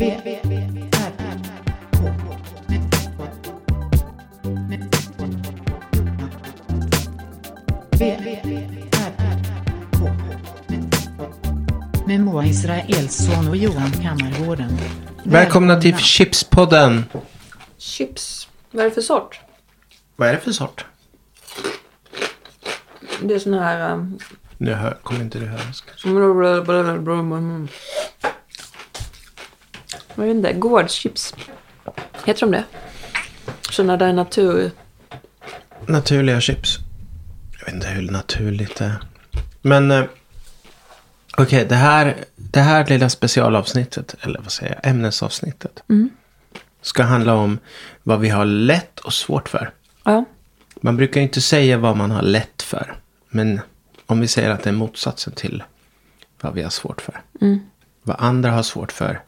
Med Moa Israelsson och Johan Kammargården. Välkomna till Chipspodden. Chips. Vad är det för sort? Vad är det för sort? Det är sån här... Um, Nu hör, kommer inte du höra. Jag vet inte. Gårdschips. Heter de det? Såna där natur... Naturliga chips. Jag vet inte hur naturligt det är. Men eh, okej, det, här, det här lilla specialavsnittet, eller vad säger jag, ämnesavsnittet. Ska handla om vad vi har lätt och svårt för. Ja. Man brukar ju inte säga vad man har lätt för. Men om vi säger att det är motsatsen till vad vi har svårt för. Vad andra har svårt för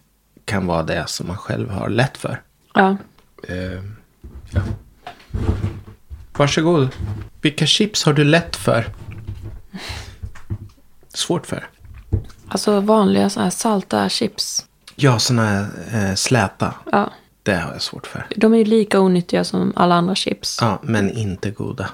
kan vara det som man själv har lätt för. Ja. Eh, ja. Varsågod. Vilka chips har du lätt för? Svårt för? Alltså vanliga så här salta chips. Ja, sådana här eh, släta. Ja. Det har jag svårt för. De är ju lika onyttiga som alla andra chips. Ja, men inte goda.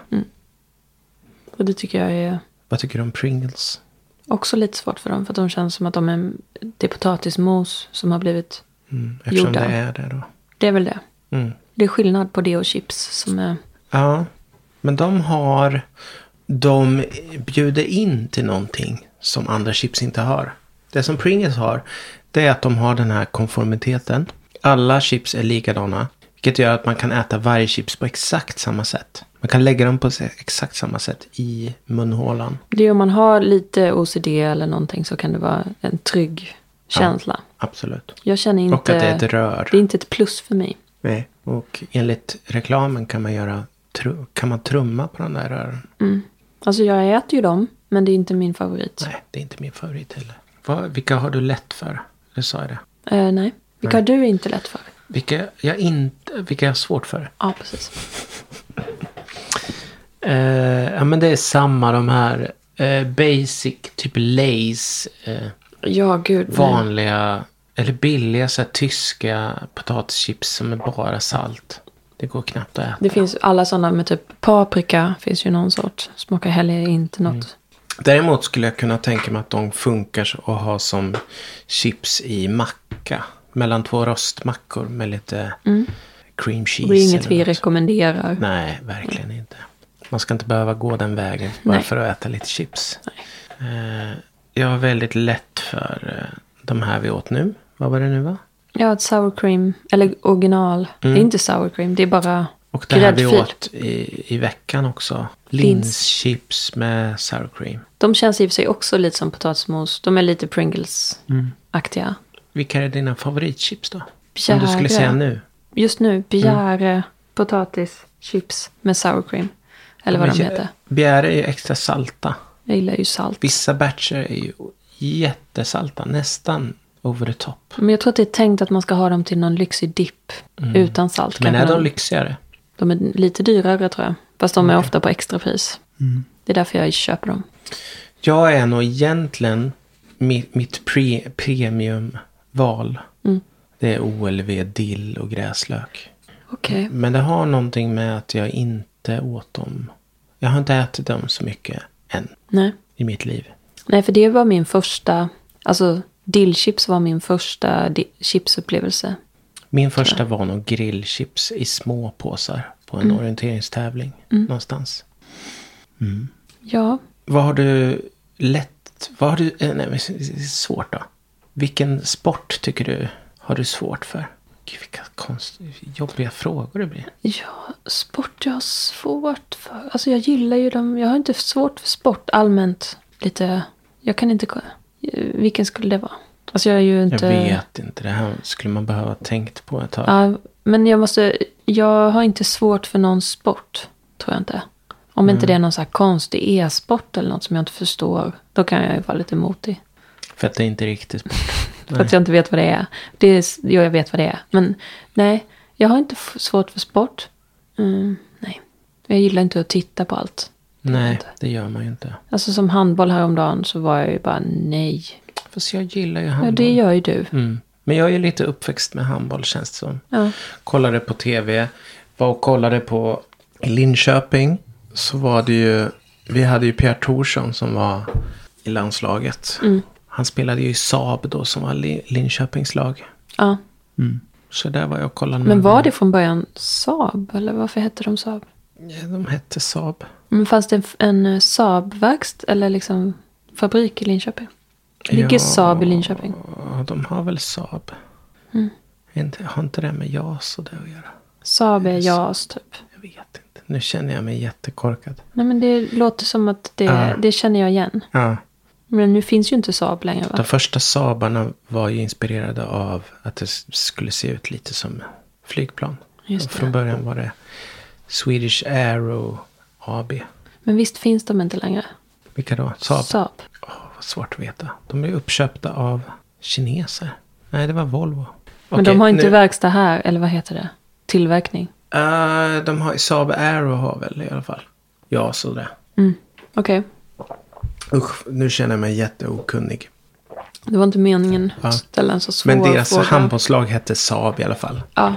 Och det tycker jag är Vad tycker du om Pringles? Också lite svårt för dem. För att de känns som att de är... Det är potatismos som har blivit... Mm, eftersom Gjorda. det är det då. Det är väl det. Mm. Det är skillnad på det och chips som är... Ja, men de har... De bjuder in till någonting som andra chips inte har. Det som Pringles har, det är att de har den här konformiteten. Alla chips är likadana. Vilket gör att man kan äta varje chips på exakt samma sätt. Man kan lägga dem på exakt samma sätt i munhålan. Det är om man har lite OCD eller någonting så kan det vara en trygg känsla. Absolut. Jag känner inte... Och att det är ett rör. Det är inte ett plus för mig. Nej. Och enligt reklamen kan man göra... Kan man trumma på de där rören? Alltså jag äter ju dem, men det är inte min favorit. Nej, det är inte min favorit heller. Vad, vilka har du lätt för? Det sa jag det. Eh, nej. Vilka har du inte lätt för? Vilka jag inte, vilka jag har svårt för? Ja, precis. Eh, ja men det är samma de här eh, basic, typ Lays, eh, Ja, gud. nej. vanliga eller billiga så här, tyska potatischips som är bara salt. Det går knappt att äta. Det finns alla sådana med typ paprika. Finns ju någon sort. Smakar heller inte något. Däremot skulle jag kunna tänka mig att de funkar att ha som chips i macka. Mellan två rostmackor med lite cream cheese. Mm. Det är inget vi något. rekommenderar. Nej, verkligen inte. Man ska inte behöva gå den vägen bara Nej. för att äta lite chips. Eh, jag har väldigt lätt för eh, de här vi åt nu. Vad var det nu va? Ja, ett sour cream. Eller original. Det är inte sour cream. Det är bara Mm. Och det här vi gräddfil. åt i, i veckan också. Lins. Linschips med sour cream. De känns i och för sig också lite som potatismos. De är lite Pringles-aktiga. Vilka är dina favoritchips då? Om du skulle Bjäre. säga nu. Just nu, bjäre, potatischips med sour cream. Eller vad de heter. Bjäre är ju extra salta. Jag gillar ju salt. Vissa batcher är ju jättesalta. Nästan over the top. Men jag tror att det är tänkt att man ska ha dem till någon lyxig dipp. Utan salt. Men är de någon- lyxigare? de är lite dyrare tror jag. Fast de är ofta på extrapris. Det är därför jag köper dem. Jag är nog egentligen mitt, mitt pre, premiumval. Mm. Det är OLV, dill och gräslök. Okej. Men det har någonting med att jag inte åt dem. Jag har inte ätit dem så mycket än Nej. i mitt liv. Nej, för det var min första... Alltså, dillchips var min första chipsupplevelse. Min första var nog grillchips i små påsar på en Mm. orienteringstävling någonstans. Ja, Vad har du lätt... Vad har du... eh, Nej, svårt då. Vilken sport tycker du har du svårt för? Gud, vilka konstiga, jobbiga frågor det blir. ja, sport jag har svårt för. Alltså jag gillar ju dem. Jag har inte svårt för sport allmänt. Lite... Jag kan inte... Vilken skulle det vara? Alltså jag är ju inte... Jag vet inte. Det här skulle man behöva tänkt på ett tag. Ja, men jag måste... Jag har inte svårt för någon sport. Tror jag inte. Om inte det är någon så här konstig e-sport eller något som jag inte förstår. Då kan jag ju vara lite motig. För att det är inte riktigt sport. För att jag inte vet vad det är. Det är jo, jag vet vad det är. Men nej, jag har inte svårt för sport. Mm, nej. Jag gillar inte att titta på allt. Nej, det gör man ju inte. Alltså som handboll häromdagen så var jag ju bara nej. Fast jag gillar ju Ja, handboll. det gör ju du. Mm. Men jag är ju lite uppväxt med handboll känns det som. Ja. Kollade på tv. Var och kollade på i Linköping. Så var det ju. Vi hade ju Pierre Thorsson som var i landslaget. Mm. Han spelade ju i Saab då som var Li- Linköpings lag. ja. Så där var jag och kollade. Men var det från början Saab? Eller varför hette de Saab? Ja, de hette Saab. Men fanns det en, en eh, Saab-verkstad eller liksom fabrik i Linköping? Ligger Ja. Saab i Linköping? Ja, de har väl Saab. Mm. Inte, har inte det med JAS och det att göra? Saab är JAS typ. Jag vet inte. Nu känner jag mig jättekorkad. Nej men det låter som att det, Ja. det känner jag igen. Ja. Men nu finns ju inte Saab längre va? De första Saabarna var ju inspirerade av att det skulle se ut lite som flygplan. Från början var det Swedish Aero AB. Men visst finns de inte längre? Vilka då? Saab? Saab. Åh, vad svårt att veta. De är uppköpta av kineser. Nej, det var Volvo. Men Okej, de har inte nu- verkstad här, eller vad heter det? Tillverkning. Eh, de har Saab Aero har väl i alla fall. Ja, så det. Mm. Okej. Usch, nu känner jag mig jätteokunnig. Det var inte meningen Ja. att ställa en så svår Men deras fråga. handbollslag hette Saab i alla fall. Ja,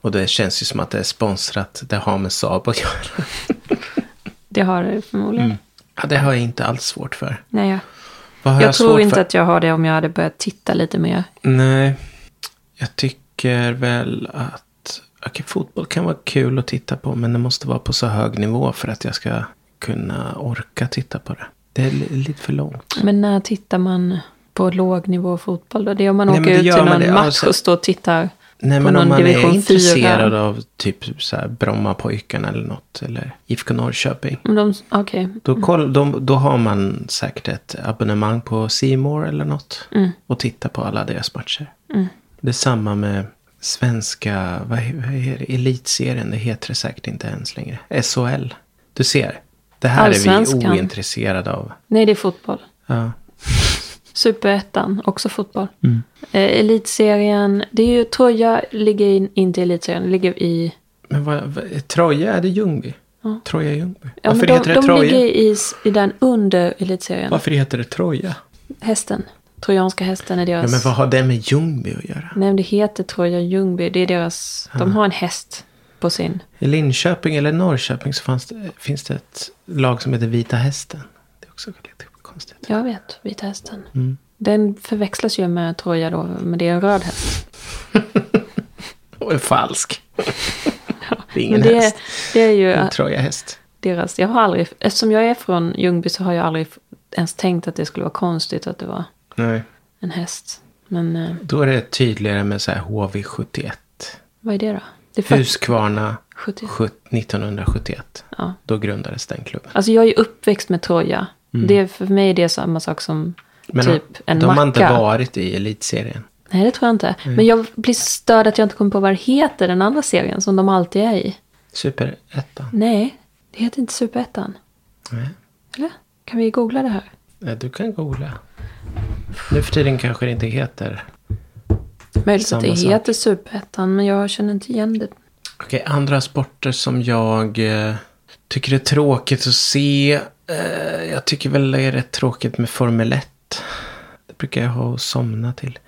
Och det känns ju som att det är sponsrat. Det har med Saab att göra. det har det förmodligen. Mm. Ja, det har jag inte alls svårt för. Nej, har jag, jag, tror inte för? att jag har det om jag hade börjat titta lite mer. Nej, jag tycker väl att okej, fotboll kan vara kul att titta på. Men det måste vara på så hög nivå för att jag ska kunna orka titta på det. Det är li- lite för långt. Men när tittar man på låg nivå fotboll då? Det är om man Nej, åker ut till någon match Alltså- och står och tittar. Nej, På men någon om man är intresserad fyra. av typ så här Brommapojkarna eller något. Eller IFK Norrköping. De, okej. Då, koll, då, då har man säkert ett abonnemang på More eller något. Mm. Och tittar på alla deras matcher. Mm. Det är samma med svenska, vad, vad är det, elitserien, det heter det säkert inte ens längre. SHL. Du ser, det här är vi ointresserade av. Nej, det är fotboll. Ja. Superettan, också fotboll. Mm. Eh, elitserien, det är ju, Troja ligger in, inte i elitserien, ligger i... Men vad, vad, Troja, är det Ljungby? Ja. Troja Ljungby. Ja, Varför de, heter det de Troja? ligger i, i den under elitserien. Varför heter det Troja? Hästen. Trojanska hästen är deras... Ja, men vad har det med Ljungby att göra? Nej, men det heter Troja Ljungby. Det är deras... De har en häst på sin. I Linköping eller Norrköping så det, finns det ett lag som heter Vita Hästen. Det är också lite konstigt. Jag vet, Vita hästen. Mm. Den förväxlas ju med Troja då, men det är en röd häst. Och är falsk. det är ingen det, häst. det är ju En Troja-häst. deras... Jag har aldrig... Eftersom jag är från Ljungby så har jag aldrig ens tänkt att det skulle vara konstigt att det var Nej. en häst. Men eh, Då är det tydligare med så här HV71. vad är det då? Det Huskvarna 70. sjut- 1971. Ja. Då grundades den klubben. Alltså jag är uppväxt med Troja. Det är, för mig är det samma sak som Mm. Men typ en de macka. har inte varit i elitserien. Nej, det tror jag inte. Men jag blir störd att jag inte kommer på vad det heter, den andra serien som de alltid är i. Superettan. Nej, det heter inte Superettan. Nej. Eller? Kan vi googla det här? Nej, Du kan googla. Nu för tiden kanske det inte heter. Möjligt att det sak. heter Superettan, men jag känner inte igen det. Okej, andra sporter som jag eh, tycker är tråkigt att se. Eh, jag tycker väl det är rätt tråkigt med Formel 1. Det brukar jag ha och somna till.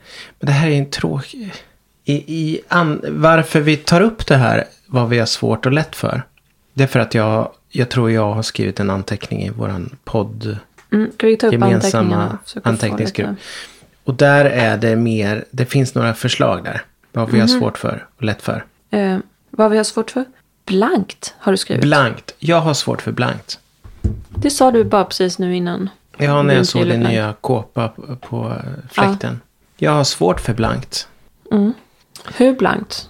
Men det här är en tråkig... I, i an, varför vi tar upp det här, vad vi har svårt och lätt för. Det är för att jag, jag tror jag har skrivit en anteckning i våran podd. Mm, ska vi ta upp Gemensamma anteckningsgrupp. Och där är det mer, det finns några förslag där. Vad vi har svårt för och lätt för. Eh, vad vi har svårt för? Blankt har du skrivit. Blankt. Jag har svårt för blankt. det sa du bara precis nu innan. Ja, när jag såg din nya kåpa på- på fläkten. Jag har svårt för blankt. Mm. Hur blankt?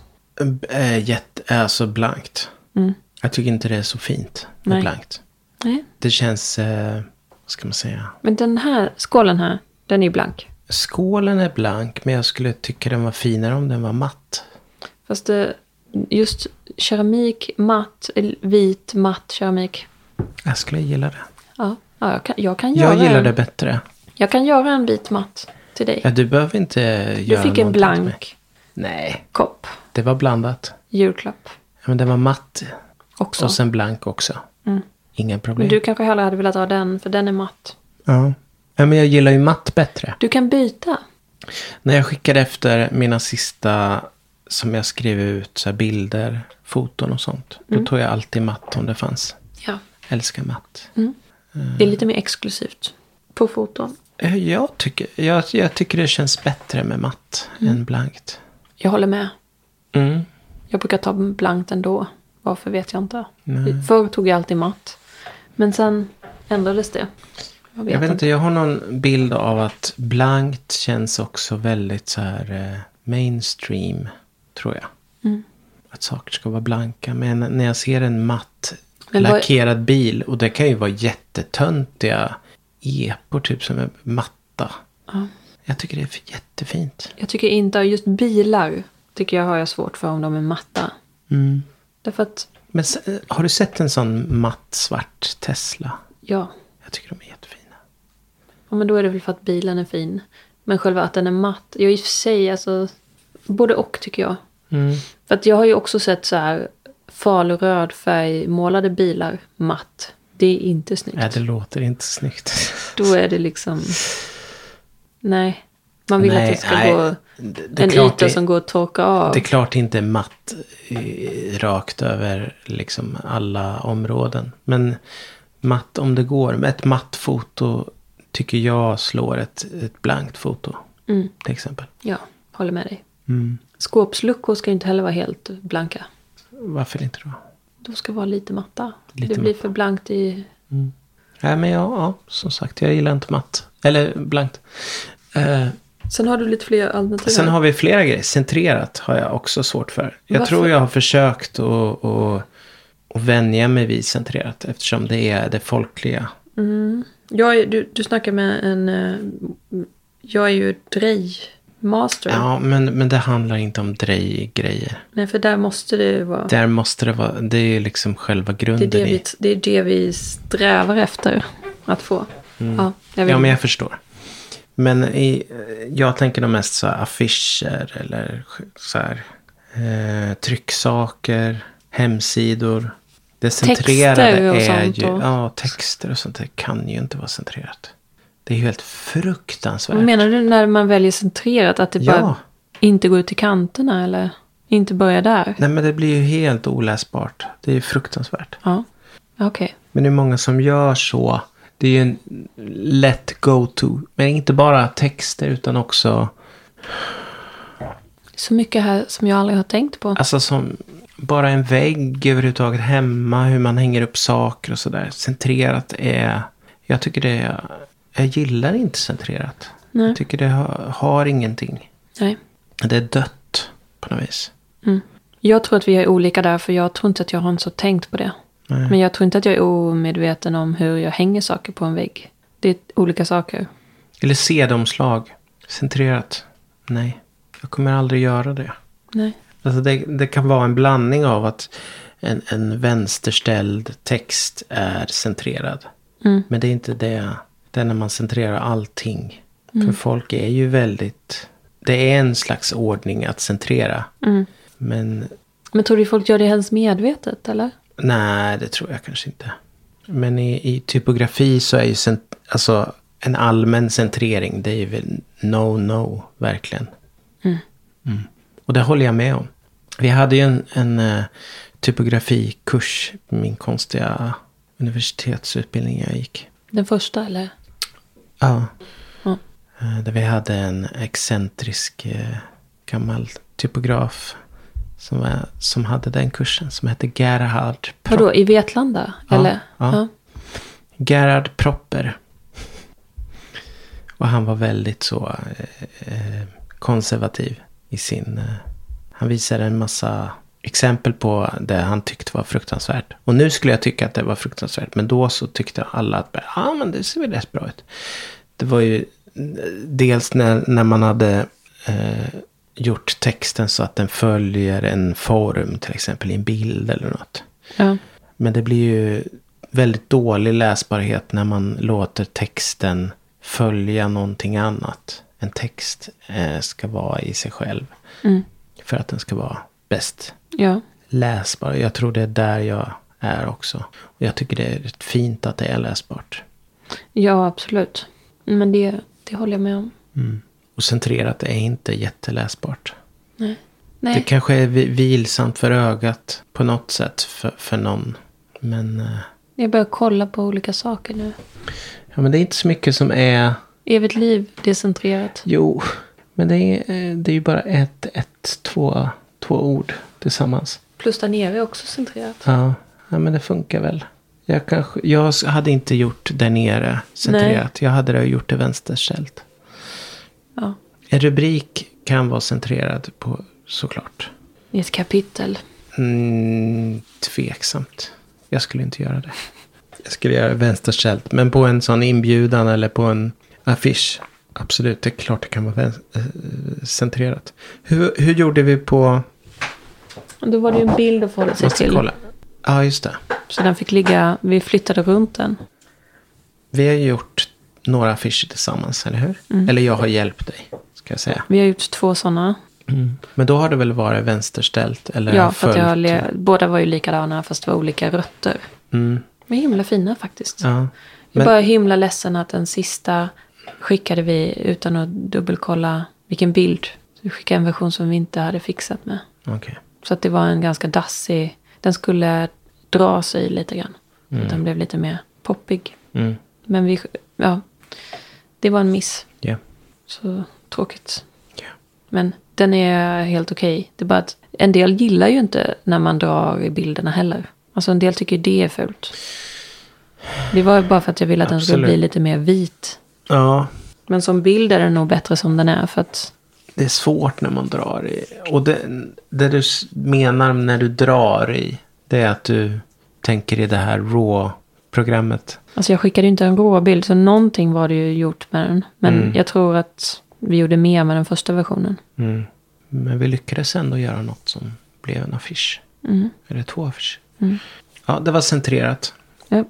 Äh, jätte, alltså blankt. Mm. Jag tycker inte det är så fint med Nej. blankt. Nej. Det känns, eh, vad ska man säga? Men den här skålen här, den är ju blank. Skålen är blank, men jag skulle tycka den var finare om den var matt. Fast det, just keramik, matt, vit, matt keramik. Jag skulle gilla det. Ja, ja jag, kan, jag kan göra Jag gillar en, det bättre. Jag kan göra en vit matt till dig. Ja, du behöver inte du göra fick en blank Nej, kopp. det var blandat. Julklapp Ja, men den var matt också. och sen blank också. Mm. Inga problem. Men du kanske hellre hade velat ha den, för den är matt. Ja. Ja, men jag gillar ju matt bättre. Du kan byta. När jag skickade efter mina sista som jag skrev ut, så bilder, foton och sånt. Då tog jag alltid matt om det fanns. Ja. Älskar matt. Det är lite mer exklusivt på foton. Eh, Jag tycker, jag, jag tycker det känns bättre med matt än blankt. Jag håller med. Mm. Jag brukar ta blankt ändå. Varför vet jag inte. Förr tog jag alltid matt. Men sen ändrades det. Jag vet, Jag vet inte. jag har någon bild av att blankt känns också väldigt så här eh, mainstream, tror jag. Mm. Att saker ska vara blanka. Men när jag ser en matt Men vad- lackerad bil, och det kan ju vara jättetöntiga epor typ som är matta. Ja. Jag tycker det är jättefint. Jag tycker inte, just bilar tycker jag har jag svårt för om de är matta. Mm. Därför att, Men eh, har du sett en sån matt svart Tesla? ja. Jag tycker de är jättefina. Ja. Men då är det väl för att bilen är fin. Men själva att den är matt. Jag i och för sig, alltså. Både och tycker jag. Mm. För att jag har ju också sett så här faluröd färg målade bilar matt. Det är inte snyggt. Nej, det låter inte snyggt. Då är det liksom... Nej. Man vill Nej, att det ska nej. gå... Det- det är en yta det- som går att torka av. Det är klart inte matt eh, rakt över liksom alla områden. Men matt om det går. Ett matt foto tycker jag slår ett, ett blankt foto. Mm. Till exempel. Ja, håller med dig. Mm. Skåpsluckor ska inte heller vara helt blanka. Varför inte då? De ska vara lite matta. Lite det blir matta. för blankt i... Nej men ja, ja, som sagt jag gillar inte matt. Eller blankt. Eh, Sen har du lite fler alternativ. sen har vi flera grejer. Centrerat har jag också svårt för. Jag Varför? tror jag har försökt att, att, att vänja mig vid centrerat. Eftersom det är det folkliga. Mm. Jag du, du snackar med en... eh, Jag är ju drej-master. Ja, men, men det handlar inte om drej-grejer. Nej, för där måste det vara... Där måste det vara, det är liksom själva Det är grunden det, i. vi, det är det vi strävar efter att få. Ja, jag vet Ja, men jag förstår. Men i, jag tänker nog mest så här affischer eller så här, eh, trycksaker, hemsidor. Det centrerade Texter och är sånt ju, och- ja texter och sånt, det kan ju inte vara centrerat. Det är ju helt fruktansvärt. Vad menar du när man väljer centrerat? Att det bara Ja. inte går ut till kanterna eller inte börjar där? Nej men det blir ju helt oläsbart. Det är ju fruktansvärt. Ja, okej. Men det är många som gör så. Det är ju en lätt go-to. Men inte bara texter utan också Så mycket här som jag aldrig har tänkt på. Alltså som bara en vägg överhuvudtaget hemma. Hur man hänger upp saker och sådär. Centrerat är... Jag tycker det är... Jag gillar inte centrerat. Nej. Jag tycker det har, har ingenting. Nej. Det är dött på något vis. Mm. Jag tror att vi är olika där, för jag tror inte att jag har så tänkt på det. Nej. Men jag tror inte att jag är omedveten om hur jag hänger saker på en vägg. Det är olika saker. Eller CD-omslag. Centrerat. Nej. Jag kommer aldrig göra det. Nej. Alltså det, det kan vara en blandning av att en, en vänsterställd text är centrerad. Mm. Men det är inte det. Det är när man centrerar allting. För folk är ju väldigt... Det är en slags ordning att centrera. Mm. Men Men tror du folk gör det helst medvetet, eller? nej, det tror jag kanske inte. Men i, i typografi så är ju cent, alltså, en allmän centrering. Det är ju no-no, verkligen. Mm. Mm. Och det håller jag med om. Vi hade ju en, en eh, typografikurs min konstiga universitetsutbildning jag gick. Den första, eller? Ja. Ja. Eh, Där vi hade en excentrisk eh, gammal typograf. Som, var, som hade den kursen. Som hette Gerhard Pro- Vadå, i Vetlanda? Ja, eller? ja. Gerhard Propper. Och han var väldigt så eh, konservativ i sin... Eh, han visade en massa exempel på det han tyckte var fruktansvärt. Och nu skulle jag tycka att det var fruktansvärt. Men då så tyckte alla att ja ah, men det ser väl rätt bra ut. Det var ju dels när, när man hade eh, gjort texten så att den följer en form. Till exempel i en bild eller något. Ja. Men det blir ju väldigt dålig läsbarhet när man låter texten följa någonting annat. En text eh, ska vara i sig själv. Mm. För att den ska vara bäst ja. läsbar. Jag tror det är där jag är också. Och jag tycker det är fint att det är läsbart. Ja, absolut. Men det, det håller jag med om. Mm. Och centrerat är inte jätteläsbart. Nej. Det Nej. kanske är vi- vilsamt för ögat på något sätt för, för någon. Men, eh, Jag börjar kolla på olika saker nu. ja, men det är inte så mycket som är... Evigt liv, det är centrerat. Jo, men det är, eh, det är ju bara ett, ett två, två ord tillsammans. Plus där nere är också centrerat. Ja, ja men det funkar väl. Jag, kanske, jag hade inte gjort där nere centrerat. Jag hade gjort det vänsterställt. Ja. En rubrik kan vara centrerad på såklart. I ett kapitel. Mm, tveksamt. Jag skulle inte göra det. Jag skulle göra vänsterställt. Men på en sån inbjudan eller på en affisch. Absolut, det är klart det kan vara eh, centrerat. Hur, hur gjorde vi på... Då var det ju en bild att förhålla sig till. kolla. Ja, just det. Så den fick ligga, vi flyttade runt den. Vi har gjort några affischer tillsammans, eller hur? Mm. Eller jag har hjälpt dig, ska jag säga. Vi har gjort två sådana. Men då har det väl varit vänsterställt? Eller Ja, för att jag båda var ju likadana fast det var olika rötter. Mm, De är himla fina faktiskt. ja. Jag är Men- bara himla ledsen att den sista skickade vi utan att dubbelkolla vilken bild. Så vi skickade en version som vi inte hade fixat med. Okej. Så att det var en ganska dassig. Den skulle dra sig lite grann. Att den blev lite mer poppig. Mm. Men vi, ja. Det var en miss. Ja. Så tråkigt. Ja. Men den är helt okej. Det är bara att en del gillar ju inte när man drar i bilderna heller. Alltså en del tycker det är fult. Det var ju bara för att jag ville att den skulle bli lite mer vit. Ja, Men som bild är den nog bättre som den är. För att, det är svårt när man drar i. Och det, det du menar när du drar i. Det är att du tänker i det här RAW-programmet. alltså jag skickade ju inte en rå bild. Så någonting var det ju gjort med den. Men Mm. jag tror att vi gjorde mer med den första versionen. Mm. Men vi lyckades ändå göra något som blev en affisch. Mm. Eller två affischer. Mm. Ja, det var centrerat. Ja.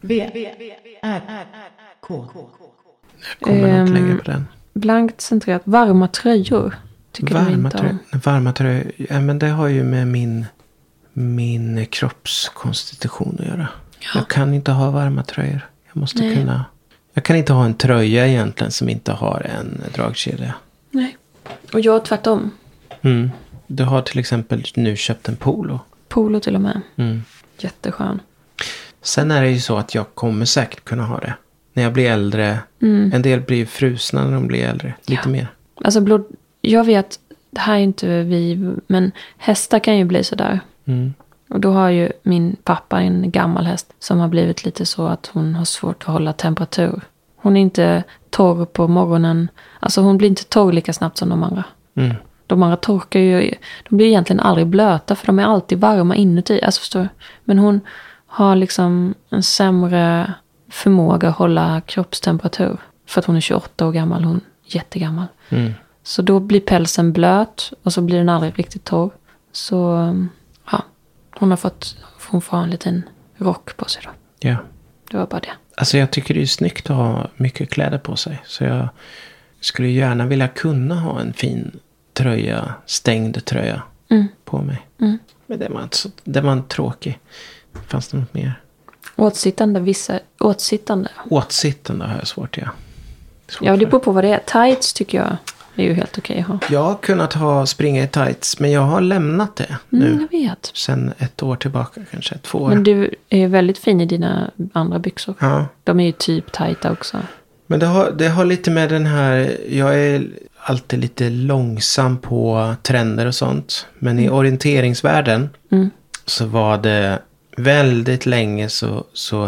V, R, K. Jag kommer något Ehm, längre på den. Blankt centrerat. Varma tröjor. Tycker du Varma inte tröjor. om. Varma tröjor. Ja, men det har ju med min, min kroppskonstitution att göra. Ja. Jag kan inte ha varma tröjor. Jag måste Nej. kunna. Jag kan inte ha en tröja egentligen som inte har en dragkedja. Nej. Och jag tvärtom. Mm. Du har till exempel nu köpt en polo. Polo till och med. Mm. Jätteskön. Sen är det ju så att jag kommer säkert kunna ha det. När jag blir äldre. Mm. En del blir frusna när de blir äldre. Lite Ja. mer. Alltså blod, jag vet, det här är inte vi, men hästar kan ju bli sådär. Mm. Och då har ju min pappa en gammal häst som har blivit lite så att hon har svårt att hålla temperatur. Hon är inte torr på morgonen. Alltså hon blir inte torr lika snabbt som de andra. Mm. De andra torkar ju, de blir egentligen aldrig blöta för de är alltid varma inuti. Alltså förstår du? Men hon har liksom en sämre förmåga att hålla kroppstemperatur. För att hon är 28 år gammal, hon är jättegammal. Mm. Så då blir pälsen blöt och så blir den aldrig riktigt torr. Så ja, hon har fått, hon får ha en liten rock på sig då. Ja. Det var bara det. Alltså jag tycker det är snyggt att ha mycket kläder på sig. Så jag skulle gärna vilja kunna ha en fin tröja, stängd tröja Mm. på mig. Mm. Men det var, inte så, det var en tråkig. Fanns det något mer? Åtsittande, vissa, åtsittande. Åtsittande har jag svårt ja. Svårt Ja, det beror på vad det är. Tights tycker jag är ju helt okej att ha. Jag har kunnat ha springa i tights. Men jag har lämnat det nu. Mm, jag vet. Sen ett år tillbaka kanske. Två år. Men du är väldigt fin i dina andra byxor. Ja. De är ju typ tajta också. Men det har, det har lite med den här, jag är alltid lite långsam på trender och sånt. Men i orienteringsvärlden Mm. så var det väldigt länge så, så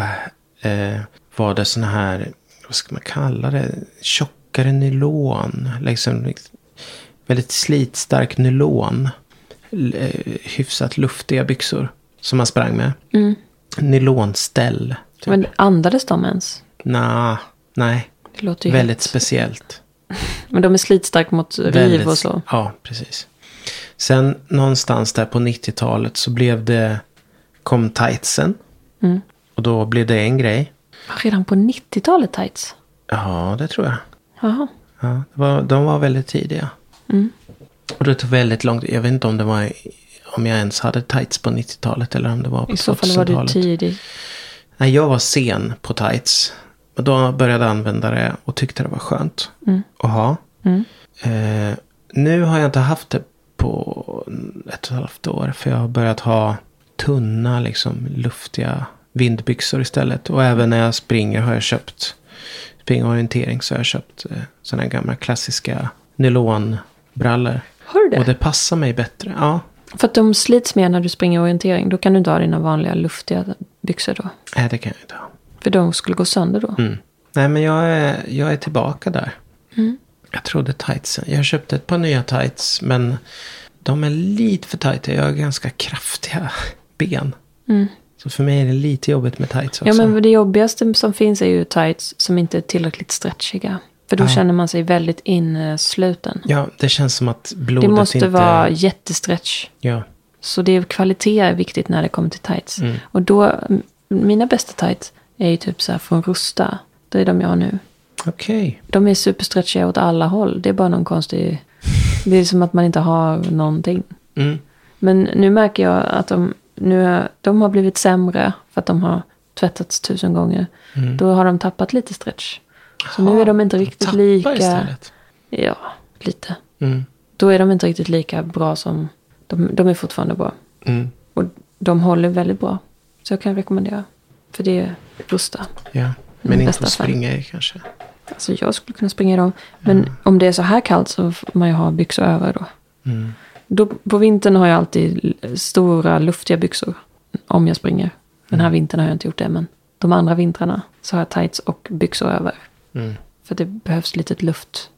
eh, var det såna här, vad ska man kalla det, tjockare nylon. Liksom, väldigt slitstark nylon. Eh, hyfsat luftiga byxor som man sprang med. Mm. Nylonställ. Typ. Men andades de ens? Nah, nej, väldigt helt... speciellt. Men de är slitstarka mot riv Väldigt- och så. Ja, precis. Sen någonstans där på 90-talet så blev det, kom tightsen. Mm. Och då blev det en grej. Redan på 90-talet tights? Ja, det tror jag. Jaha. Ja, det var, de var väldigt tidiga. Mm. Och det tog väldigt långt. Jag vet inte om det var om jag ens hade tights på 90-talet eller om det var på I så fall var du 2000-talet. tidig. Nej, jag var sen på tights. Och då började jag använda det och tyckte det var skönt Mm. att ha. Mm. Eh, nu har jag inte haft det på ett och ett halvt år. För jag har börjat ha tunna, liksom luftiga vindbyxor istället. Och även när jag springer har jag köpt, springorientering så har jag köpt eh, sådana här gamla klassiska nylonbrallor. Har du det? Och det passar mig bättre. Ja, För att de slits mer när du springer orientering. Då kan du inte ha dina vanliga luftiga byxor då. nej det kan jag inte ha. För de skulle gå sönder då. Mm. Nej men jag är, jag är tillbaka där. Mm. Jag trodde tightsen. Jag köpte ett par nya tights. Men de är lite för tajta. Jag har ganska kraftiga ben. Mm. Så för mig är det lite jobbigt med tights också. Ja, men det jobbigaste som finns är ju tights som inte är tillräckligt stretchiga. För då Ja. känner man sig väldigt insluten. Ja, det känns som att Det blodet måste inte... vara jättestretch. Ja. Så det är kvalitet är viktigt när det kommer till tights. Mm. Och då, mina bästa tights är ju typ så här från Rusta. Det är de jag har nu. Okej. De är superstretchiga åt alla håll. Det är bara någon konstig... Det är som att man inte har någonting. Mm. Men nu märker jag att de, nu, de har blivit sämre för att de har tvättats tusen gånger. Mm. Då har de tappat lite stretch. Så nu är de inte riktigt Tappa lika... istället. Ja, lite. Mm. Då är de inte riktigt lika bra som... De, de är fortfarande bra. Mm. Och de håller väldigt bra. Så jag kan rekommendera. För det är Rusta. Ja. Men Mm, inte att springa i kanske. Alltså jag skulle kunna springa i dem. Men om det är så här kallt så får man ju ha byxor över då. Mm. Då. På vintern har jag alltid stora luftiga byxor. Om jag springer. Den här vintern har jag inte gjort det. Men de andra vintrarna så har jag tights och byxor över. Mm. För det behövs lite luft.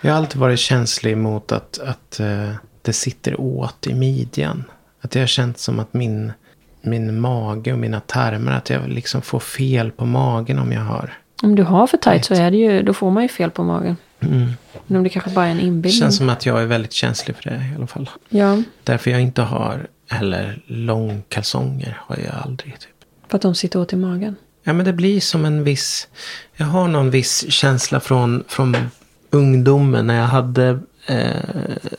Jag har alltid varit känslig mot att, att eh, det sitter åt i midjan. Att jag har känt som att min, min mage och mina tarmar, att jag liksom får fel på magen om jag har. Om du har för tight så är det ju, då får man ju fel på magen. Mm. Men om det kanske bara är en Det inbildning. känns som att jag är väldigt känslig för det i alla fall. Ja, Därför jag inte har heller långkalsonger. Har jag aldrig. Typ. för att de sitter åt i magen. Ja men det blir som en viss. Jag har någon viss känsla från, från ungdomen. När jag hade. Eh,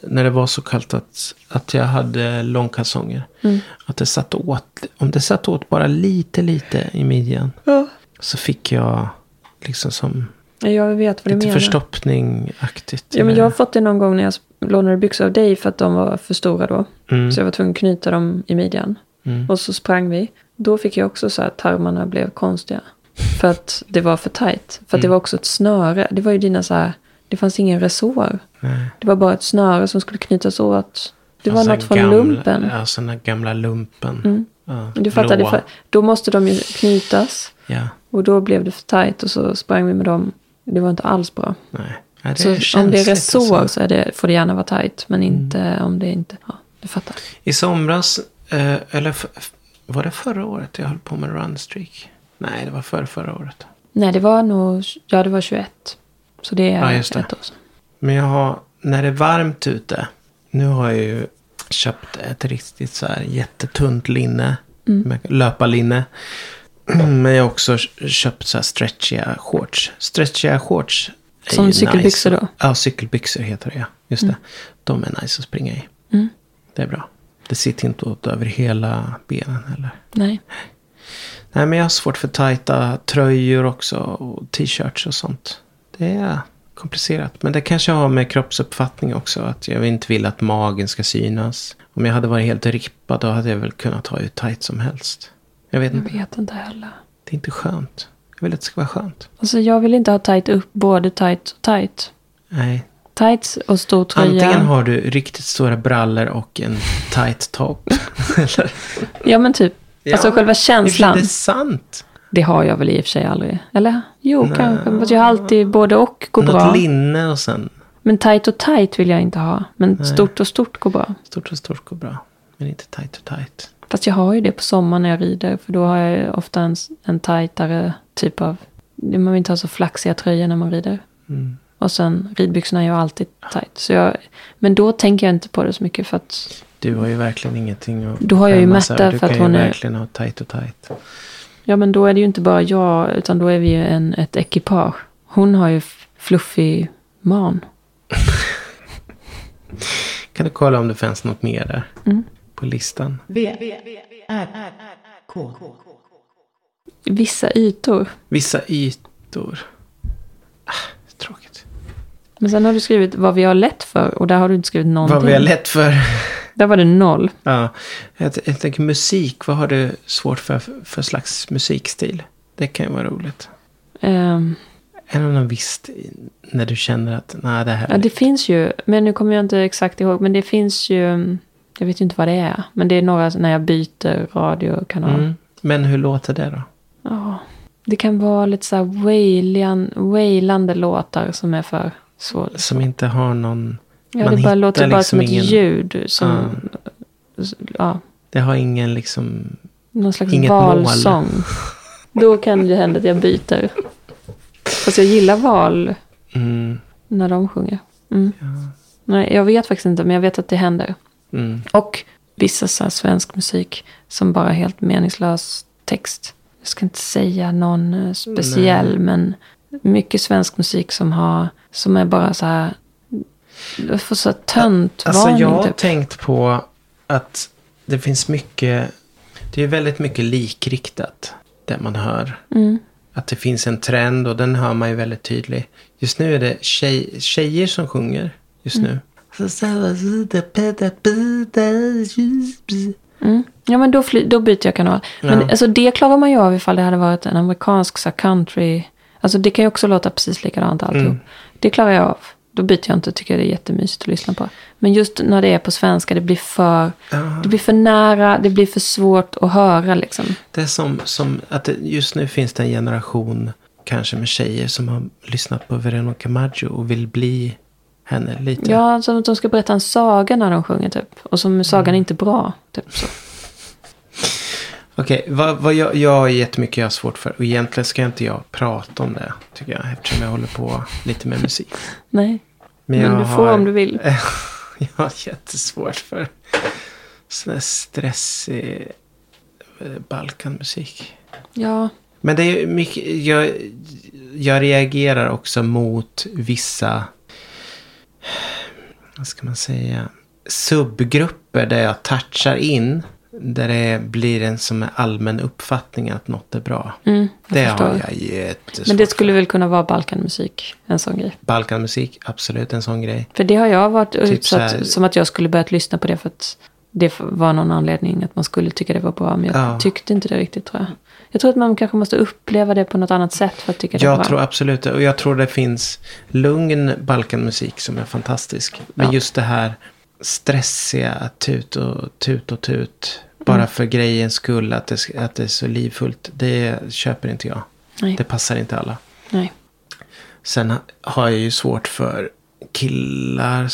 när det var så kallt att, att jag hade långkalsonger. Mm. Att det satt åt. Om det satt åt bara lite lite i midjan. Ja. Så fick jag liksom som Jag vet vad du lite menar. förstoppning-aktigt. Ja, men jag har fått det någon gång när jag lånade byxor av dig för att de var för stora då. Mm. Så jag var tvungen att knyta dem i midjan. Mm. Och så sprang vi. Då fick jag också så att tarmarna blev konstiga. För att det var för tajt. För att det Mm. var också ett snöre. Det var ju dina så här. Det fanns ingen resår. Nej. Det var bara ett snöre som skulle knytas åt. Det var Alltså något från gamla, lumpen. Ja, sådana gamla lumpen. Mm. Ja, Du fattar, det för, då måste de ju knytas. Ja, Och då blev det för tajt och så sprang vi med dem. Det var inte alls bra. nej. Ja, det Så om det är resår alltså. så är det, får det gärna vara tajt. Men Mm. inte om det inte... Ja, du fattar. I somras, eh, eller var det förra året jag höll på med runstreak? Nej, det var förra, förra året. Nej, det var nog... Ja, det var 21. Så det är Ja, just det. ett år sedan. Men jag har, när det är varmt ute. Nu har jag ju köpt ett riktigt så här jättetunt linne. Mm. Löparlinne. Men jag har också köpt så här stretchiga shorts. Stretchiga shorts. är Som cykelbyxor nice. då? Ja, cykelbyxor heter det ja. Just det. De är nice att springa i. Mm. Det är bra. Det sitter inte åt över hela benen heller. Nej. Nej, men jag har svårt för tajta tröjor också. Och t-shirts och sånt. Det är komplicerat. Men det kanske har med kroppsuppfattning också. Att jag inte vill att magen ska synas. Om jag hade varit helt rippad då hade jag väl kunnat ha hur tajt som helst. Jag vet Jag inte. vet inte heller. Det är inte skönt. Jag vill att det ska vara skönt. Alltså jag vill inte ha tight upp, både tight och tight. Nej. Tights och stor tröja. Antingen har du riktigt stora brallor och en tight top. Eller? Ja men typ. alltså själva Det känslan. är sant. Det har jag väl i och för sig aldrig. Eller? Jo, Nej. kanske. Fast jag har alltid både och går Något bra. linne och sen Men tight och tight vill jag inte ha. Men Nej. stort och stort går bra. stort och stort går bra. Men inte tight och tight. Fast jag har ju det på sommaren när jag rider. För då har jag ofta en, en tajtare typ av... Man vill inte ha så flaxiga tröjor när man rider. Mm. Och sen ridbyxorna är ju alltid tight. Så jag, men då tänker jag inte på det så mycket för att... Du har ju verkligen ingenting att Då har jag ju Märta för att Du kan hon ju är- verkligen ha tight och tight. Ja men då är det ju inte bara jag. Utan då är vi ju en, ett ekipage. Hon har ju fluffig man. Kan du kolla om det finns något mer där? Mm. På listan. V, R, K. Vissa ytor. Vissa ytor. Ah, tråkigt. Men sen har du skrivit vad vi har lätt för och där har du inte skrivit någonting. Vad vi har lätt för. Där var det noll. Ja, jag, jag tänker musik. Vad har du svårt för, för slags musikstil? Det kan ju vara roligt. Ehm, Är det någon visst när du känner att nej det här ja, det finns ju, men nu kommer jag inte exakt ihåg, men det finns ju, jag vet ju inte vad det är, men det är några när jag byter radiokanal. mm. Men hur låter det då? Ja, det kan vara lite så här wailan, wailande låtar som är för svåra. Som inte har någon... Ja, det bara låter hittar bara liksom som ett ingen- ljud. Som, ja, Det har ingen liksom... någon slags Inget mål. valsång. Då kan det hända att jag byter. Fast jag gillar val Mm, när de sjunger. Mm. Nej, jag vet faktiskt inte, men jag vet att det händer. Mm. Och vissa så svensk musik som bara är helt meningslös text. Jag ska inte säga någon eh, speciell, Nej. men mycket svensk musik som, har, som är bara så här... Jag får så tönt Alltså varning jag har typ. tänkt på att det finns mycket... Det är väldigt mycket likriktat. Det man hör. Mm. Att det finns en trend och den hör man ju väldigt tydlig. Just nu är det tjej, tjejer som sjunger. Just nu. Mm. Ja, men då, fly, då byter jag kanal. Men Ja. alltså, det klarar man ju av ifall det hade varit en amerikansk så country. Alltså det kan ju också låta precis likadant alltihop. Mm. Det klarar jag av. Då byter jag inte och tycker det är jättemysigt att lyssna på. Men just när det är på svenska, det blir för, det blir för nära, det blir för svårt att höra liksom. Det är som, som att det, just nu finns det en generation kanske med tjejer som har lyssnat på Veronica Maggio och vill bli henne lite. Ja, som att de ska berätta en saga när de sjunger typ. Och som sagan Mm. är inte bra. Typ så. Okej, vad, vad jag, jag har jättemycket jag har svårt för. Och egentligen ska inte jag prata om det, tycker jag. Eftersom jag håller på lite med musik. Nej, men, jag du får om du vill. jag har jättesvårt för sån här stressig eh, Balkanmusik. Ja, Men det är mycket, jag, jag reagerar också mot vissa, vad ska man säga, subgrupper där jag touchar in. Där det blir en som en allmän uppfattning att något är bra. mm, Det förstår. har jag jättesvårt Men det skulle väl kunna vara Balkanmusik, en sån grej. Balkanmusik, absolut en sån grej. För det har jag varit Typ utsatt, här- som att jag skulle börjat lyssna på det för att det var någon anledning att man skulle tycka det var bra. Men jag Ja. tyckte inte det riktigt tror jag. Jag tror att man kanske måste uppleva det på något annat sätt för att tycka det Jag bra. tror absolut det. Och jag tror det finns lugn Balkanmusik som är fantastisk. Men Ja. just det här stressiga tut och tut och tut. Bara Mm. för grejens skull att det, att det är så livfullt. Det köper inte jag. Nej, Det passar inte alla. nej. Sen ha- har jag ju svårt för killar.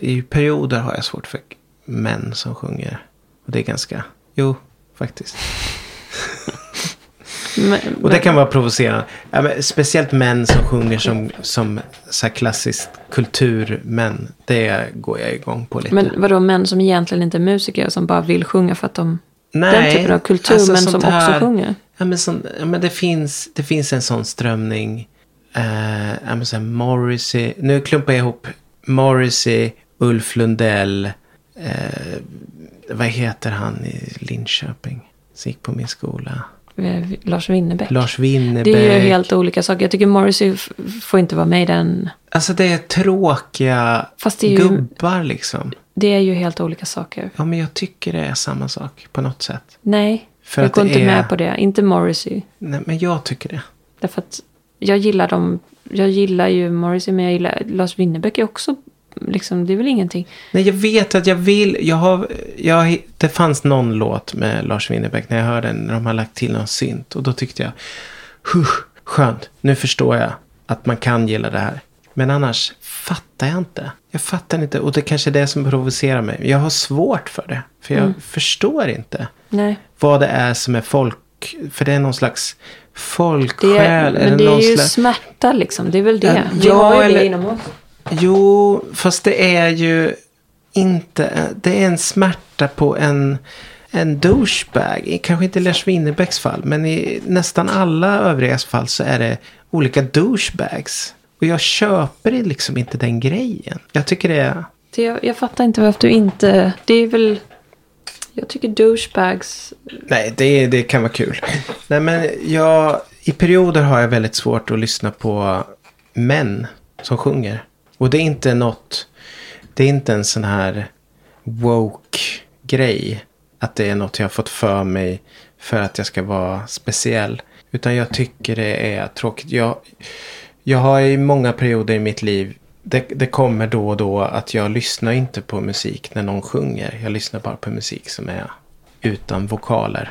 I perioder har jag svårt för män som sjunger. Och det är ganska... Jo, faktiskt. Men, Och det kan vara provocerande. Ja, speciellt män som sjunger som, som så här klassiskt kulturmän. Det går jag igång på lite. men vadå, män som egentligen inte är musiker som bara vill sjunga för att de... Nej, den typen av kultur, alltså men sånt som här- också sjunger. Ja, men, sån, ja, men det, finns, det finns en sån strömning. Ja, men så här Morrissey. Nu klumpar jag ihop Morrissey, Ulf Lundell. Eh, vad heter han i Linköping? Som gick på min skola. Eh, Lars Winnerbäck. Lars Winnerbäck. Det är ju helt olika saker. Jag tycker Morrissey får inte vara med i den. Alltså det är tråkiga det är ju, gubbar liksom. det är ju helt olika saker. Ja, men jag tycker det är samma sak på något sätt. Nej, För jag går inte är- med på det. Inte Morrissey. Nej, men jag tycker det. Därför att jag gillar dem. Jag gillar ju Morrissey men jag gillar Lars Winnerbäck är också liksom, det är väl ingenting. Nej, jag vet att jag vill. Jag har, jag, det fanns någon låt med Lars Winnerbäck när jag hörde den. När de har lagt till någon synt. Och då tyckte jag, huh, skönt. Nu förstår jag att man kan gilla det här. Men annars fattar jag inte. Jag fattar inte. Och det kanske är det som provocerar mig. Jag har svårt för det. För jag förstår inte. Nej, vad det är som är folk. För det är någon slags det folksjäl. är, men det är ju slags... smärta liksom. Det är väl det. Ja, Vi har ju eller- det inom oss. Jo, fast det är ju inte. Det är en smärta på en, en douchebag. Kanske inte i Lars Winnerbäcks fall. Men i nästan alla övrigas fall så är det olika douchebags. Och jag köper liksom inte den grejen. Jag tycker det är... Det, jag, jag fattar inte varför du inte... Det är väl... Jag tycker douchebags... Nej, det, det kan vara kul. Nej, men jag, i perioder har jag väldigt svårt att lyssna på män som sjunger. Och det är inte något, det är inte en sån här woke grej. Att det är något jag har fått för mig för att jag ska vara speciell. Utan jag tycker det är tråkigt. Jag, jag har i många perioder i mitt liv det, det kommer då och då att jag lyssnar inte på musik när någon sjunger. Jag lyssnar bara på musik som är utan vokaler.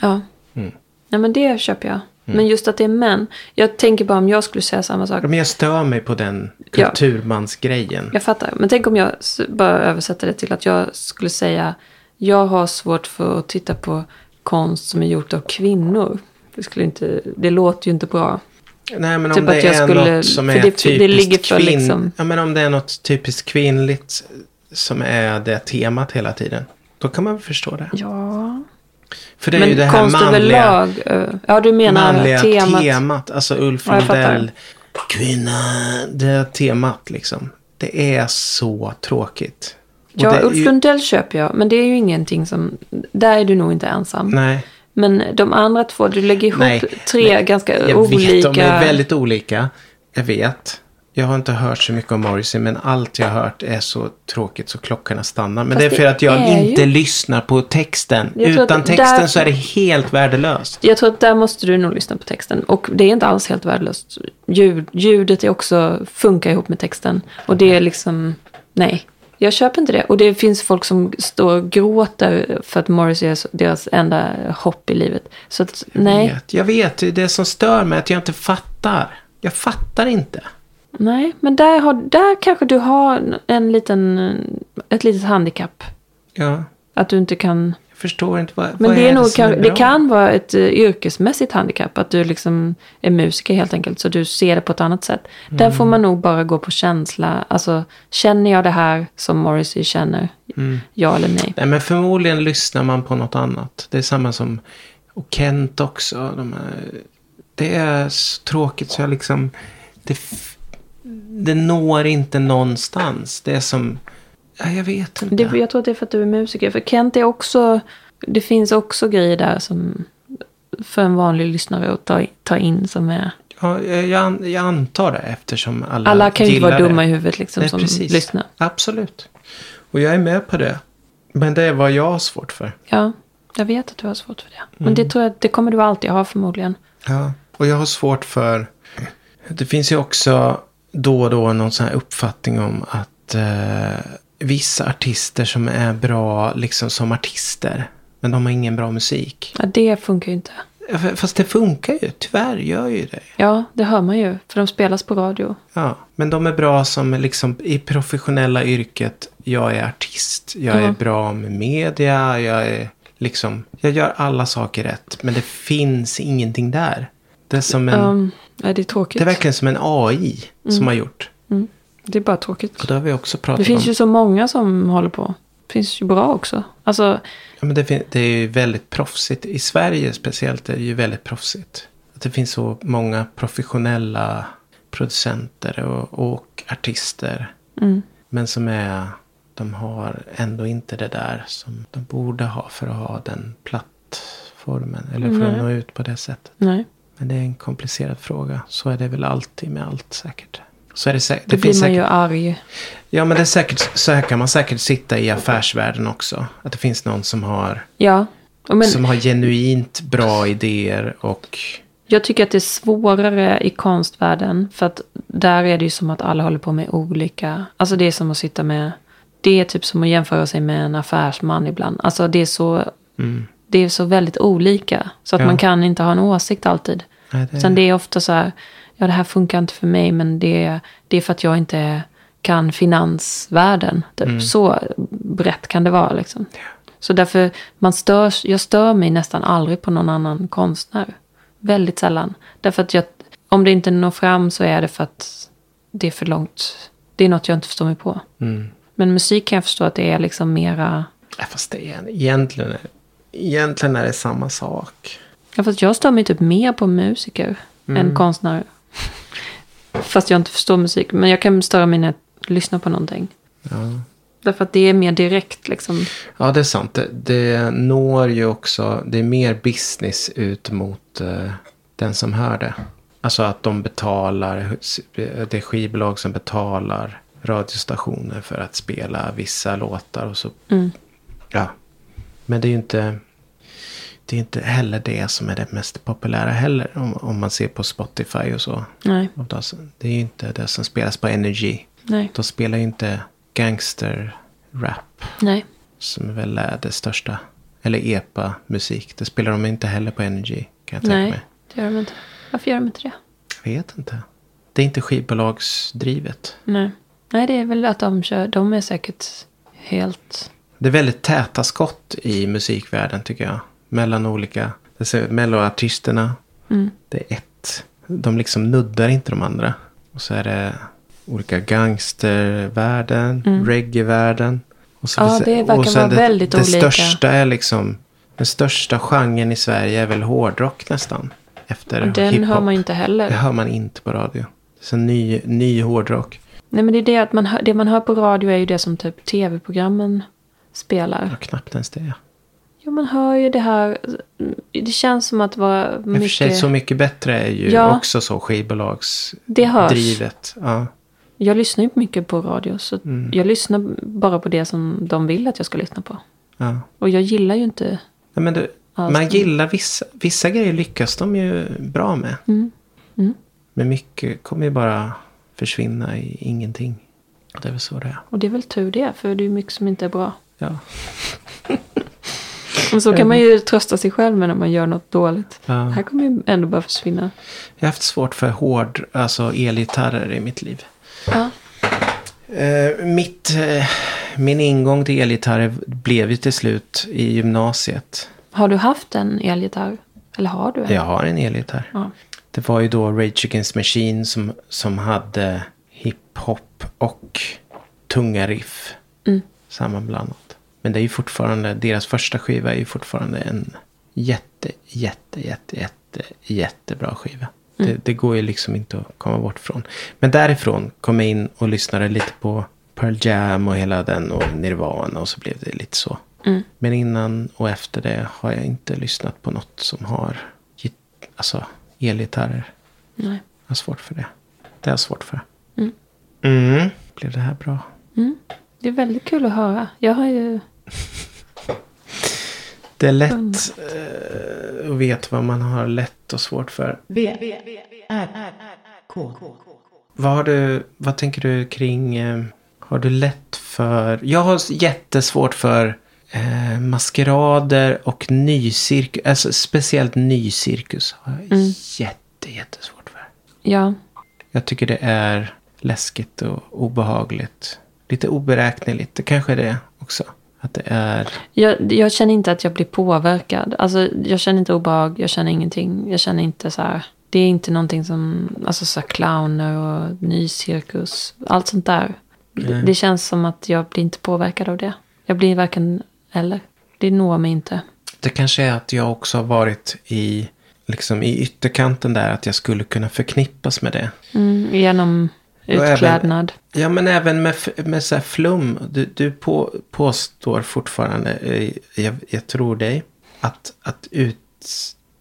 Ja. Mm. Nej men det köper jag. Men just att det är män. Jag tänker bara om jag skulle säga samma sak. Men jag stör mig på den Ja. kulturmansgrejen. Jag fattar. Men tänk om jag bara översätter det till att jag skulle säga. Jag har svårt för att titta på konst som är gjort av kvinnor. Det, skulle inte, det låter ju inte bra. Nej, men om Typ det att jag är skulle- något som är det- det typiskt kvinn... liksom- Ja, men om det är något typiskt kvinnligt som är det temat hela tiden. Då kan man väl förstå det. Ja. För det är ju det Men här manliga, överlag. eh, Ja, du menar manliga temat. temat. Alltså Ulf jag. Lundell. Kvinna. Det temat liksom. Det är så tråkigt. Och Ja, Ulf ju- Lundell köper jag. Men det är ju ingenting som... Där är du nog inte ensam. Nej, Men de andra två, du lägger ihop Nej, tre nej. ganska jag olika... vet. De är väldigt olika. Jag vet. Jag har inte hört så mycket om Morrissey. Men allt jag har hört är så tråkigt så klockorna stannar. Men Fast det är för att jag är ju- inte lyssnar på texten. Utan texten där- så är det helt värdelöst. Jag tror att där måste du nog lyssna på texten. Och det är inte alls helt värdelöst. Ljud, ljudet är också, funkar ihop med texten. Och det är liksom, nej. Jag köper inte det. Och det finns folk som står och gråter för att Morrissey är deras enda hopp i livet. Så att, nej. Jag vet, jag vet. Det är som stör mig att jag inte fattar. Jag fattar inte. Nej, men där, har, där kanske du har en liten, ett litet handikapp. Ja, Att du inte kan... jag förstår inte vad, Men vad det, är nog, som är kan, det kan vara ett uh, yrkesmässigt handikapp. Att du liksom är musiker helt enkelt. Så du ser det på ett annat sätt. Där Mm. får man nog bara gå på känsla. Alltså, känner jag det här som Morrissey känner? Mm. Ja eller nej? Nej, men förmodligen lyssnar man på något annat. Det är samma som och Kent också. De är, det är så tråkigt så jag liksom... Det, det når inte någonstans. Det är som... Ja, jag vet inte. Det, jag tror att det är för att du är musiker. För Kent är också... Det finns också grejer där som... För en vanlig lyssnare att ta, ta in som är... Ja, jag, jag antar det eftersom alla Alla kan ju inte vara dumma det. i huvudet liksom Nej, som precis. lyssnar. Absolut. Och jag är med på det. Men det är vad jag har svårt för. Ja, jag vet att du har svårt för det. Men Mm. det tror jag det kommer du alltid ha förmodligen. Ja, och jag har svårt för... Det finns ju också då och då någon sån här uppfattning om att eh, vissa artister som är bra liksom som artister. Men de har ingen bra musik. Ja, det funkar ju inte. Fast det funkar ju. Tyvärr gör ju det. Ja, det hör man ju. För de spelas på radio. Ja, men de är bra som liksom i professionella yrket. Jag är artist. Jag är Ja. bra med media. Jag är liksom... Jag gör alla saker rätt. Men det finns ingenting där. Det är som en... Um, ja, det är tråkigt. Det är verkligen som en AI som har gjort. Mm. Det är bara tråkigt. Och det har vi också Det pratat finns om. ju så många som håller på. Det finns ju bra också. Alltså, Ja, men det, det är ju väldigt proffsigt. I Sverige speciellt är det ju väldigt proffsigt. Att det finns så många professionella producenter och, och artister. mm. Men som är... De har ändå inte det där som de borde ha för att ha den plattformen. Eller för att Nej. nå ut på det sättet. nej. Men det är en komplicerad fråga. Så är det väl alltid med allt säkert. Så är det säkert. Då Det blir man säkert ju arg. Ja, men det är säkert, så här kan man säkert sitta i affärsvärlden också. Att det finns någon som har, Ja. Men som har genuint bra idéer och... jag tycker att det är svårare i konstvärlden. För att där är det ju som att alla håller på med olika. Alltså det är som att sitta med. Det är typ som att jämföra sig med en affärsman ibland. Alltså det är så. Mm, Det är så väldigt olika. Så att Ja. man kan inte ha en åsikt alltid. nej, det, Sen det är ofta så här, ja det här funkar inte för mig men det, är- det är för att jag inte kan finansvärlden. Typ. Mm. Så brett kan det vara liksom. Så därför, man störs, jag stör mig nästan aldrig på någon annan konstnär. Väldigt sällan. Därför att jag, om det inte når fram så är det för att det är för långt. Det är något jag inte förstår mig på. mm. Men musik kan jag förstå att det är liksom mera... Ja, fast det är egentligen, egentligen är det samma sak. Ja, fast jag stör mig typ mer på musiker än konstnärer. Fast jag inte förstår musik. Men jag kan störa mig när jag lyssnar på någonting. Ja, Därför att det är mer direkt liksom. ja det är sant. Det, det når ju också, det är mer business ut mot eh, den som hör det. Alltså att de betalar, det är skivbolag som betalar radiostationer för att spela vissa låtar och så. Mm. Ja. Men det är ju inte. Det är inte heller det som är det mest populära heller. Om, om man ser på Spotify och så. Nej, Det är ju inte det som spelas på Energy. nej, De spelar ju inte gangster-rap. nej. Som väl är det största. Eller epa-musik. Det spelar de inte heller på Energy. Kan jag tänka Nej, mig. det gör de inte. Varför gör de inte det? Jag vet inte. Det är inte skivbolagsdrivet. Nej. Nej, det är väl att de kör. De är säkert helt... Det är väldigt täta skott i musikvärlden tycker jag. Mellan olika. Det ser- Melloartisterna. Mm. Det är ett. De liksom nuddar inte de andra. Och så är det olika gangstervärlden. Reggae-världen. Och så Ja, det verkar vara väldigt det olika. största är liksom. Den största genren i Sverige är väl hårdrock nästan. Efter Och den hiphop. hör man ju inte heller. Det hör man inte på radio. Det så ny, ny hårdrock. Nej, men det är det att man hör, det man hör på radio är ju det som typ tv-programmen spelar. Ja, knappt ens det. Jo, man hör ju det här. Det känns som att vara I och för sig mycket... Så mycket bättre är ju Ja. också så skivbolagsdrivet. Det. Ja. Jag lyssnar ju mycket på radio. Så Mm. jag lyssnar bara på det som de vill att jag ska lyssna på. ja. Och jag gillar ju inte... Nej, men det, Allt. man gillar vissa, vissa grejer lyckas de ju bra med. Mm. Mm. Men mycket kommer ju bara försvinna i ingenting. Det är väl så det är. Och det är väl tur det, för det är mycket som inte är bra. Ja. Och så kan man ju trösta sig själv med när man gör något dåligt. Ja. Här kommer ju ändå bara försvinna. Jag har haft svårt för hård, alltså elgitarrer i mitt liv. Ja. Eh, mitt, eh, min ingång till elgitarrer blev ju till slut i gymnasiet. Har du haft en elgitarr? Eller har du en? Jag har en elgitarr. Ja. Det var ju då Rage Against Machine som, som hade hiphop och tunga riff Mm. sammanblandat. Men det är ju fortfarande, deras första skiva är ju fortfarande en jätte, jätte, jätte, jätte, jättebra skiva. Det, det går ju liksom inte att komma bort från. Men därifrån kom jag in och lyssnade lite på Pearl Jam och hela den och Nirvana och så blev det lite så. Mm. Men innan och efter det har jag inte lyssnat på något som har alltså, elgitarrer. Nej. Jag har svårt för det. Det har jag svårt för. Mm. Mm. Blev det här bra? Mm. Det är väldigt kul att höra. Jag har ju... Det är lätt eh, att veta vad man har lätt och svårt för. V, R, K. Vad, har du, vad tänker du kring... Eh, har du lätt för... Jag har jättesvårt för eh, maskerader och nycirkus. Alltså speciellt nycirkus har jag Mm. jätte, jättesvårt för. Ja. Jag tycker det är läskigt och obehagligt. Lite oberäkneligt. Det kanske är det också. Att det är... Jag, jag känner inte att jag blir påverkad. Alltså, jag känner inte obehag. Jag känner ingenting. Jag känner inte så här. Det är inte någonting som... Alltså så här clowner och nycirkus. Allt sånt där. Det, det känns som att jag blir inte påverkad av det. Jag blir varken eller. Det når mig inte. Det kanske är att jag också har varit i, liksom i ytterkanten där. Att jag skulle kunna förknippas med det. Mm, genom även- utklädnad. Ja, men även med, med så här flum. Du, du på, påstår fortfarande, eh, jag, jag tror dig, att, att ut,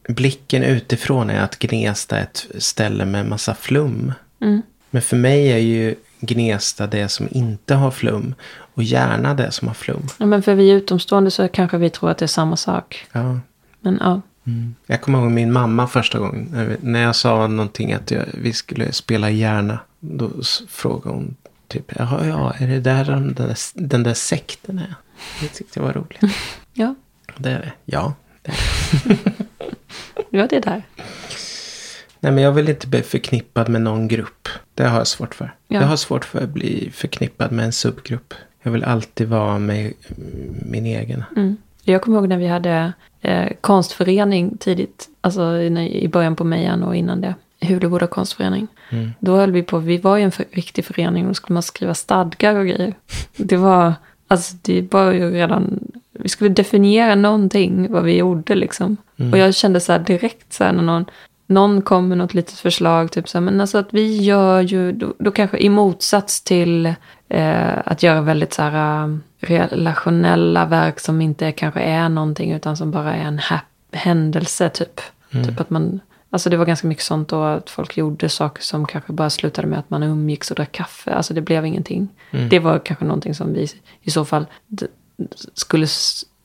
blicken utifrån är att Gnesta är ett ställe med massa flum. Mm. Men för mig är ju Gnesta det som inte har flum. Och gärna det som har flum. Ja, men för vi utomstående så kanske vi tror att det är samma sak. Ja. Men ja. Jag kommer ihåg min mamma första gången. när jag sa någonting att jag, vi skulle spela Järna. Då frågade hon typ. Jaha, ja, är det där den där, den där sekten är? Det tyckte jag var roligt. Ja, Det är det. Ja. Det är. det. ja det är där. Nej, men jag vill inte bli förknippad med någon grupp. Det har jag svårt för. Ja. Jag har svårt för att bli förknippad med en subgrupp. Jag vill alltid vara med min egen. Mm. Jag kommer ihåg när vi hade eh, konstförening tidigt. Alltså i, i början på Mejan och innan det. Huleboda konstförening. Mm. Då höll vi på, vi var ju en för, riktig förening då skulle man skriva stadgar och grejer. Det var, alltså det var ju redan, vi skulle definiera någonting vad vi gjorde liksom. Mm. Och jag kände så här direkt så här när någon, någon kom med något litet förslag, typ så här, men alltså att vi gör ju, då, då kanske i motsats till eh, att göra väldigt så här eh, relationella verk som inte kanske är någonting utan som bara är en händelse typ. Typ att man Alltså det var ganska mycket sånt då att folk gjorde saker som kanske bara slutade med att man umgicks och drack kaffe. Alltså det blev ingenting. Det var kanske någonting som vi i så fall skulle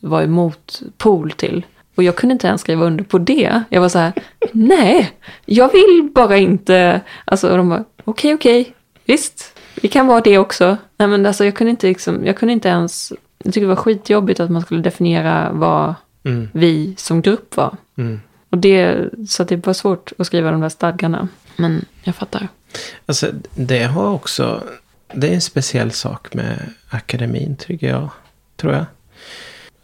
vara emot pol till. Och jag kunde inte ens skriva under på det. Jag var så här, nej, jag vill bara inte. Alltså och de bara, okej, okej, visst, vi kan vara det också. Nej men alltså jag kunde inte liksom, jag kunde inte ens, jag tyckte det var skitjobbigt att man skulle definiera vad Mm. vi som grupp var. Mm. Och det, så det var svårt att skriva de där stadgarna. Men jag fattar. Alltså, det har också... Det är en speciell sak med akademin, tycker jag. Tror jag.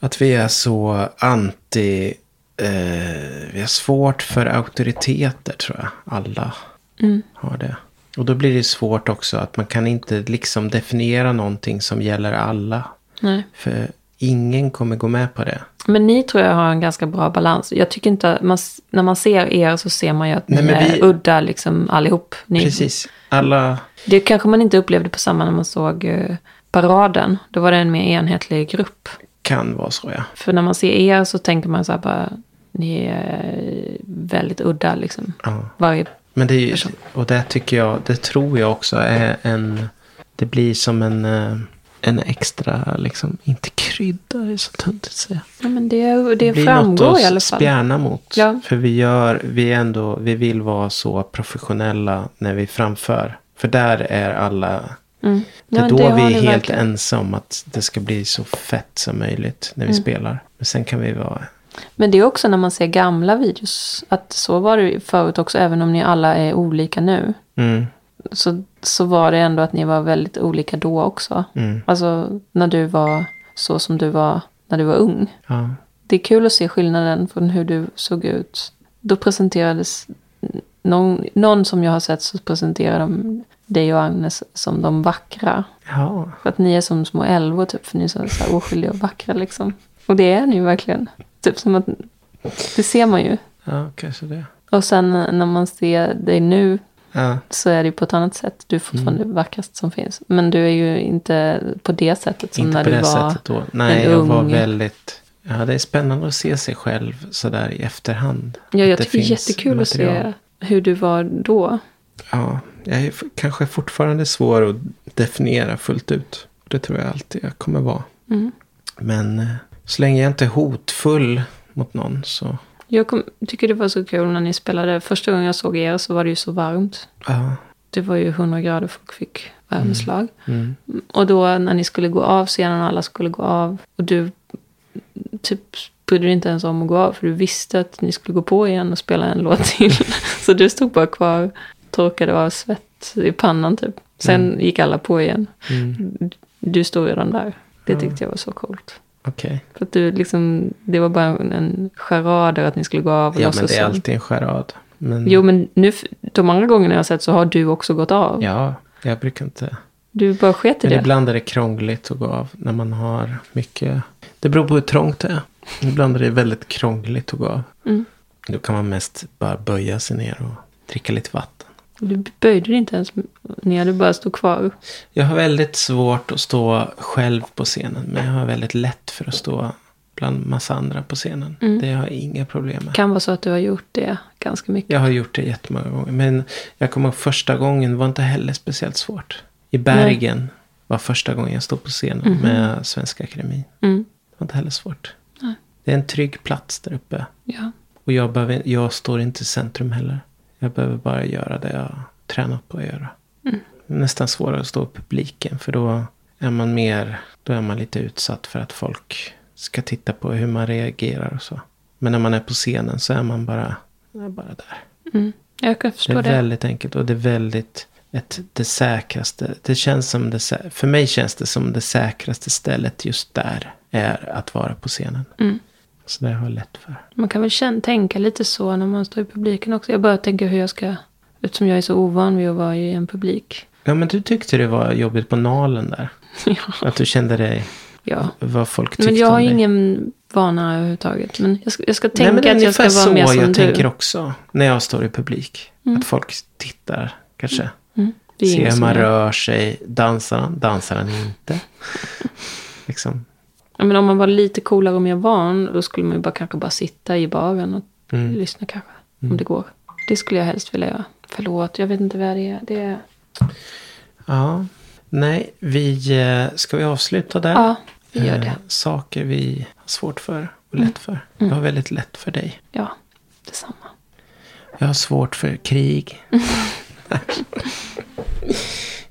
Att vi är så anti... Eh, vi har svårt för auktoriteter, tror jag. Alla Mm. har det. Och då blir det svårt också att man kan inte liksom definiera någonting som gäller alla. Nej. För ingen kommer gå med på det. Men ni tror jag har en ganska bra balans. Jag tycker inte, man, när man ser er så ser man ju att ni Nej, är vi- udda liksom allihop. Ni, Precis. Alla... Det kanske man inte upplevde på samma när man såg eh, paraden. Då var det en mer enhetlig grupp. kan vara så, ja. För när man ser er så tänker man så här bara, ni är väldigt udda liksom. ja. Varje, Men det är ju, person. och det tycker jag, det tror jag också är en, det blir som en, eh, en extra, liksom, inte krydda, det är så tunt att säga. ja men det, det, blir framgår något i alla att fall. spjärna mot. Ja. För vi gör, vi ändå, vi vill vara så professionella när vi framför. För där är alla, Mm. det är Ja, då det vi är helt verkligen. ense om att det ska bli så fett som möjligt när vi Mm. spelar. Men sen kan vi vara, Men det är också när man ser gamla videos. Att så var det förut också, även om ni alla är olika nu. mm, Så, så var det ändå att ni var väldigt olika då också. mm, Alltså när du var så som du var när du var ung. ja, Det är kul att se skillnaden från hur du såg ut. Då presenterades någon, någon som jag har sett så presenterar de dig och Agnes som de vackra. ja, För att ni är som små älvor typ, för ni är så, så oskyldiga och vackra liksom. Och det är ni ju verkligen. Typ som att, det ser man ju. ja, kanske det. Och sen när man ser dig nu Ja, så är det ju på ett annat sätt. Du är fortfarande Mm. vackrast som finns. Men du är ju inte på det sättet som inte när på du det var... sättet då. Nej, en jag var väldigt... Ja, det är spännande att se sig själv sådär i efterhand. Ja, jag Att tycker det är jättekul att material. se hur du var då. Ja, jag är kanske fortfarande svår att definiera fullt ut. Det tror jag alltid jag kommer vara. Mm. Men eh, så länge jag inte är hotfull mot någon så... Jag kom, tycker det var så kul när ni spelade. Första gången jag såg er så var det ju så varmt. Ja. Det var ju 100 grader, folk fick värmeslag. Mm. Och då när ni skulle gå av scenen och alla skulle gå av. Och du typ brydde dig inte ens om att gå av. För du visste att ni skulle gå på igen och spela en låt till. Så du stod bara kvar, torkade av svett i pannan typ. Sen gick alla på igen. Mm. Du stod redan där. Det tyckte jag var så coolt. Okej. För att du liksom, det var bara en charader att ni skulle gå av och Ja, men det är alltid en charad. Men, Jo, men nu, de andra gångerna jag har sett så har du också gått av. Ja, jag brukar inte... Du bara sket i Men det. ibland är det krångligt att gå av när man har mycket... Det beror på hur trångt det är. Ibland är det väldigt krångligt att gå av. Mm. Då kan man mest bara böja sig ner och dricka lite vatten. Du böjde dig inte ens ner, du bara stod kvar. Jag har väldigt svårt att stå själv på scenen. Men jag har väldigt lätt för att stå bland massa andra på scenen. Mm. Det har jag inga problem med. kan vara så att du har gjort det ganska mycket. Jag har gjort det jättemånga gånger. Men jag kommer ihåg första gången var inte heller speciellt svårt. I Bergen var första gången jag stod på scenen Mhm. med Svenska Akademin. Mm. Det var inte heller svårt. Nej. Det är en trygg plats där uppe. Ja. Och jag, behöver, jag står inte i centrum heller. Jag behöver bara göra det jag tränat på att göra. Mm. Det är nästan svårare att stå i publiken. För då är man mer, då är man lite utsatt för att folk ska titta på hur man reagerar och så. Men när man är på scenen så är man bara, är bara där. Mm. Jag kan Det förstå är det. väldigt enkelt och det är väldigt ett, det säkraste. Det känns som det, för mig känns det som det säkraste stället just där är att vara på scenen. Mm. Så det har jag lätt för. Man kan väl känna, tänka lite så när man står i publiken också. Jag bara tänker hur jag ska, eftersom jag är så ovan vid att vara i en publik. Ja men du tyckte det var jobbigt på Nalen där. ja. Att du kände dig, ja. vad folk tyckte Men jag har ingen vana överhuvudtaget. Men jag ska, jag ska Nej, tänka är att jag ska vara mer så som jag du. tänker också. När jag står i publik. Mm. Att folk tittar kanske. Mm. Är Ser hur man rör sig. Dansar han? Dansar han inte? liksom. Men om man var lite coolare och mer van, då skulle man ju bara kanske bara sitta i baren och Mm. lyssna kanske. Mm. Om det går. Det skulle jag helst vilja göra. Förlåt, jag vet inte vad det är. Det är... Ja. Nej, vi... eh, Ska vi avsluta där? Ja, vi gör Eh, det. Saker vi har svårt för och lätt för. Jag har väldigt lätt för dig. Ja, detsamma. Jag har svårt för krig.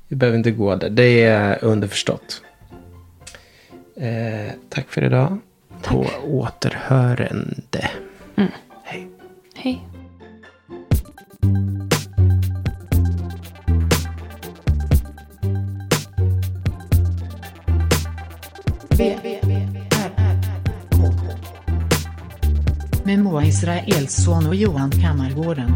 vi behöver inte gå där. Det är underförstått. Eh, tack för idag. På återhörande. Hej. Hej. Med Moa Israelsson och Johan Kammargården.